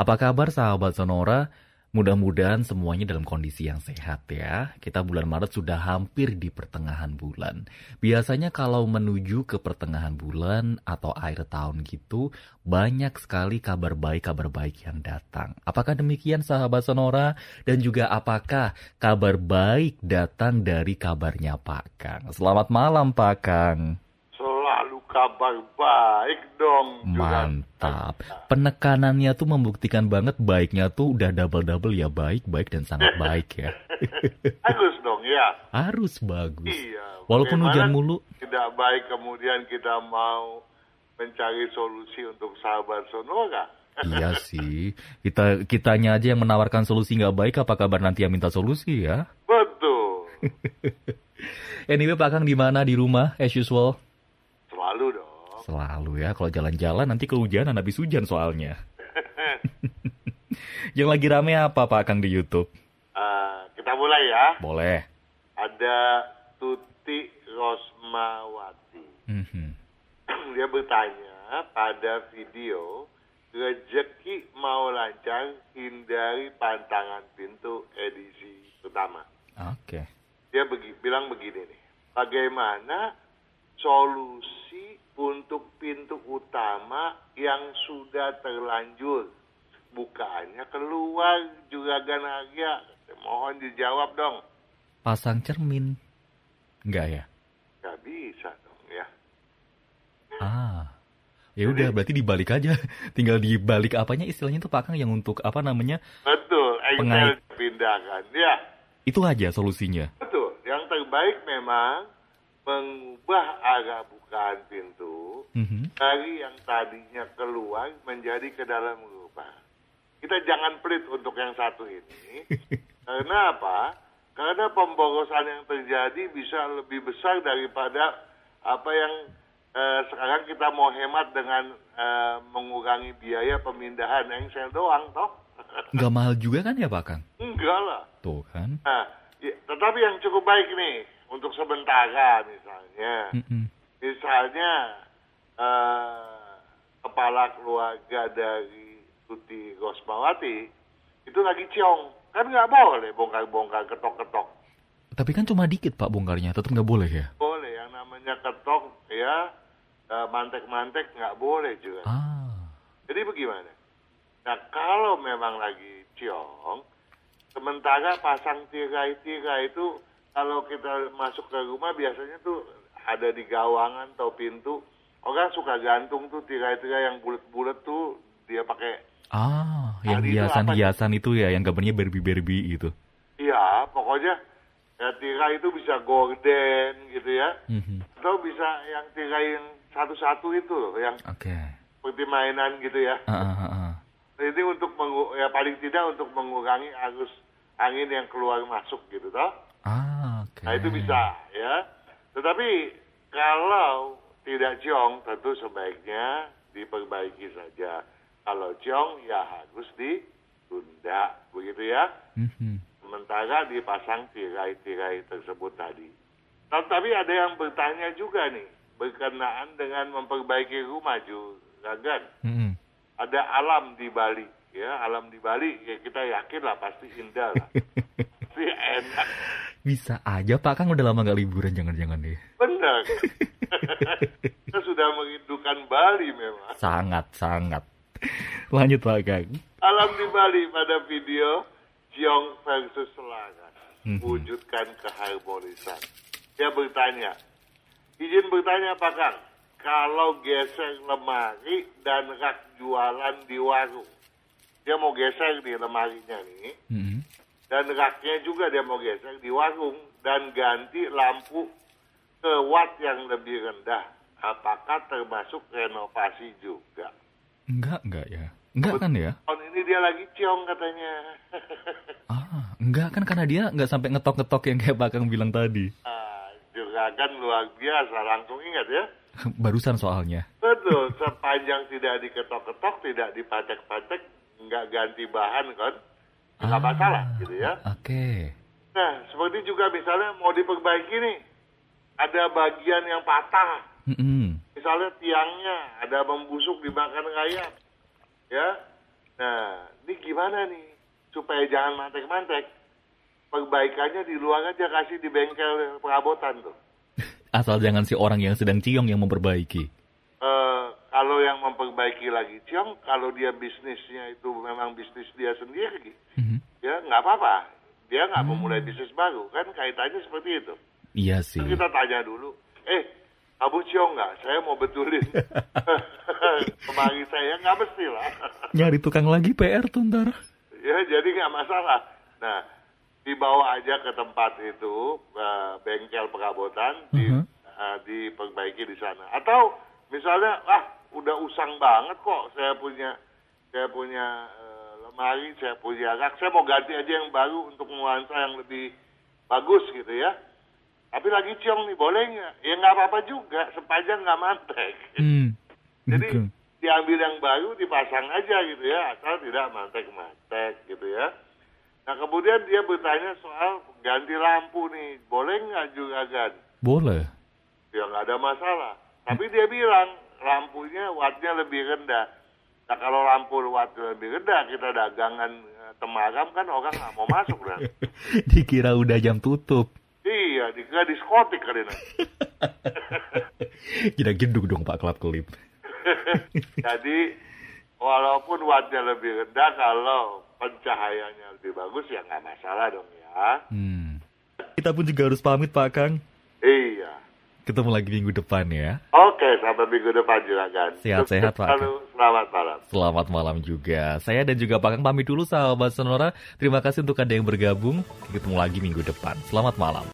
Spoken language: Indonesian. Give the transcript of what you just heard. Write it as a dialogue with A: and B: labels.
A: Apa kabar sahabat Sonora? Mudah-mudahan semuanya dalam kondisi yang sehat ya. Kita bulan Maret sudah hampir di pertengahan bulan. Biasanya kalau menuju ke pertengahan bulan atau akhir tahun gitu, banyak sekali kabar baik-kabar baik yang datang. Apakah demikian sahabat Sonora? Dan juga apakah kabar baik datang dari kabarnya Pak Kang? Selamat malam Pak Kang
B: kabar baik dong.
A: Mantap. Penekanannya tuh membuktikan banget baiknya tuh udah double-double ya baik, baik dan sangat baik ya.
B: Harus dong ya.
A: Harus bagus.
B: Iya.
A: Walaupun hujan mulu.
B: Tidak baik kemudian kita mau mencari solusi untuk sahabat Sonora.
A: iya sih. Kita kitanya aja yang menawarkan solusi nggak baik, apa kabar nanti yang minta solusi ya?
B: Betul.
A: anyway, Pak Kang di mana di rumah as usual? Selalu ya, kalau jalan-jalan nanti kehujanan habis hujan soalnya. Yang lagi rame apa Pak Kang di YouTube?
B: Uh, kita mulai ya.
A: Boleh.
B: Ada Tuti Rosmawati. Mm -hmm. Dia bertanya pada video, rezeki mau lancar, hindari pantangan pintu edisi pertama.
A: Oke. Okay.
B: Dia begi, bilang begini nih, bagaimana solusi untuk pintu utama yang sudah terlanjur. Bukaannya keluar juga Ganaria. Mohon dijawab dong.
A: Pasang cermin. Enggak ya?
B: Enggak bisa dong ya.
A: Ah. Ya udah berarti dibalik aja. Tinggal dibalik apanya istilahnya itu Pak Kang yang untuk apa namanya?
B: Betul, Excel pindahkan. Ya.
A: Itu aja solusinya.
B: Betul. Yang terbaik memang mengubah arah bukaan pintu mm-hmm. dari yang tadinya keluar menjadi ke dalam rumah. Kita jangan pelit untuk yang satu ini. Karena apa? Karena pemborosan yang terjadi bisa lebih besar daripada apa yang eh, sekarang kita mau hemat dengan eh, mengurangi biaya pemindahan engsel doang, toh?
A: Enggak mahal juga kan ya, Pak Kang?
B: Enggak lah.
A: Tuh kan.
B: Nah, ya, tetapi yang cukup baik nih untuk sementara misalnya. Mm-hmm. Misalnya uh, kepala keluarga dari Tuti Rosmawati itu lagi ciong. Kan nggak boleh bongkar-bongkar ketok-ketok.
A: Tapi kan cuma dikit Pak bongkarnya, tetap nggak boleh ya?
B: Boleh, yang namanya ketok ya uh, mantek-mantek nggak boleh juga.
A: Ah.
B: Jadi bagaimana? Nah kalau memang lagi ciong, sementara pasang tirai-tirai itu kalau kita masuk ke rumah biasanya tuh ada di gawangan atau pintu orang suka gantung tuh tirai-tirai yang bulat-bulat tuh dia pakai
A: ah yang hiasan-hiasan itu, itu ya yang gambarnya berbi-berbi gitu
B: iya pokoknya ya tirai itu bisa gorden gitu ya
A: mm-hmm.
B: atau bisa yang tirai yang satu-satu itu loh yang
A: okay.
B: seperti mainan gitu ya
A: uh, uh, uh.
B: ini untuk ya paling tidak untuk mengurangi arus angin yang keluar masuk gitu toh
A: Ah, okay.
B: Nah itu bisa ya. Tetapi kalau tidak ciong tentu sebaiknya diperbaiki saja. Kalau ciong ya harus ditunda begitu ya.
A: Mm-hmm.
B: Sementara dipasang tirai-tirai tersebut tadi. Nah, tapi ada yang bertanya juga nih berkenaan dengan memperbaiki rumah Juragan.
A: Mm-hmm.
B: Ada alam di Bali ya alam di Bali ya kita yakin lah pasti indah lah. pasti enak
A: bisa aja Pak Kang udah lama gak liburan jangan-jangan deh.
B: Benar. Kita sudah merindukan Bali memang.
A: Sangat, sangat. Lanjut Pak Kang.
B: Alam di Bali pada video Jiong versus Selangan.
A: Mhm.
B: Wujudkan keharmonisan. Dia bertanya, izin bertanya Pak Kang, kalau geser lemari dan rak jualan di warung, dia mau geser di lemarinya nih,
A: mm -hmm
B: dan raknya juga dia mau geser di warung dan ganti lampu ke watt yang lebih rendah. Apakah termasuk renovasi juga?
A: Enggak, enggak ya. Enggak kan ya?
B: Tahun ini dia lagi ciong katanya.
A: ah, enggak kan karena dia enggak sampai ngetok-ngetok yang kayak Bakang bilang tadi.
B: Ah, juga kan luar biasa, langsung ingat ya.
A: Barusan soalnya.
B: Betul, sepanjang tidak diketok-ketok, tidak dipatek-patek, enggak ganti bahan kan nggak ah, masalah gitu ya.
A: Oke. Okay.
B: Nah, seperti juga misalnya mau diperbaiki nih, ada bagian yang patah.
A: Mm -hmm.
B: Misalnya tiangnya ada membusuk dimakan rayap, ya. Nah, ini gimana nih supaya jangan mantek-mantek? Perbaikannya di luar aja kasih di bengkel perabotan tuh.
A: Asal jangan si orang yang sedang ciong yang memperbaiki.
B: Yang memperbaiki lagi ciong, kalau dia bisnisnya itu memang bisnis dia sendiri, mm-hmm. ya nggak apa-apa. Dia nggak mm. memulai bisnis baru, kan kaitannya seperti itu.
A: Iya sih.
B: Kita tanya dulu, eh kamu ciong nggak? Saya mau betulin. Kemari saya nggak mesti lah.
A: Nyari tukang lagi PR tuh ntar.
B: Ya jadi nggak masalah. Nah dibawa aja ke tempat itu uh, bengkel perabotan uh -huh. di, uh, diperbaiki di sana. Atau misalnya ah udah usang banget kok saya punya saya punya uh, lemari, saya punya rak, saya mau ganti aja yang baru untuk nuansa yang lebih bagus gitu ya tapi lagi ciong nih, boleh nggak? Ya nggak apa-apa juga, sepanjang nggak mantek. Hmm. Jadi okay. diambil yang baru, dipasang aja gitu ya, asal tidak mantek-mantek gitu ya. Nah kemudian dia bertanya soal ganti lampu nih, boleh nggak juga gan?
A: Boleh.
B: Ya nggak ada masalah. Tapi dia bilang lampunya wattnya lebih rendah. Nah kalau lampu wattnya lebih rendah, kita dagangan eh, temaram kan orang nggak mau masuk kan.
A: Dikira udah jam tutup.
B: Iya, di diskotik kali.
A: Tidak genduk dong Pak Kelap Kelip.
B: Jadi, walaupun wattnya lebih rendah, kalau pencahayaannya lebih bagus, ya nggak masalah dong ya. Hmm.
A: Kita pun juga harus pamit Pak Kang.
B: Iya.
A: Ketemu lagi minggu depan ya.
B: Oke, sampai minggu depan kan.
A: Sehat-sehat Pak.
B: Selamat malam.
A: Selamat malam juga. Saya dan juga Pak Kang pamit dulu sahabat Sonora. Terima kasih untuk Anda yang bergabung. Ketemu lagi minggu depan. Selamat malam.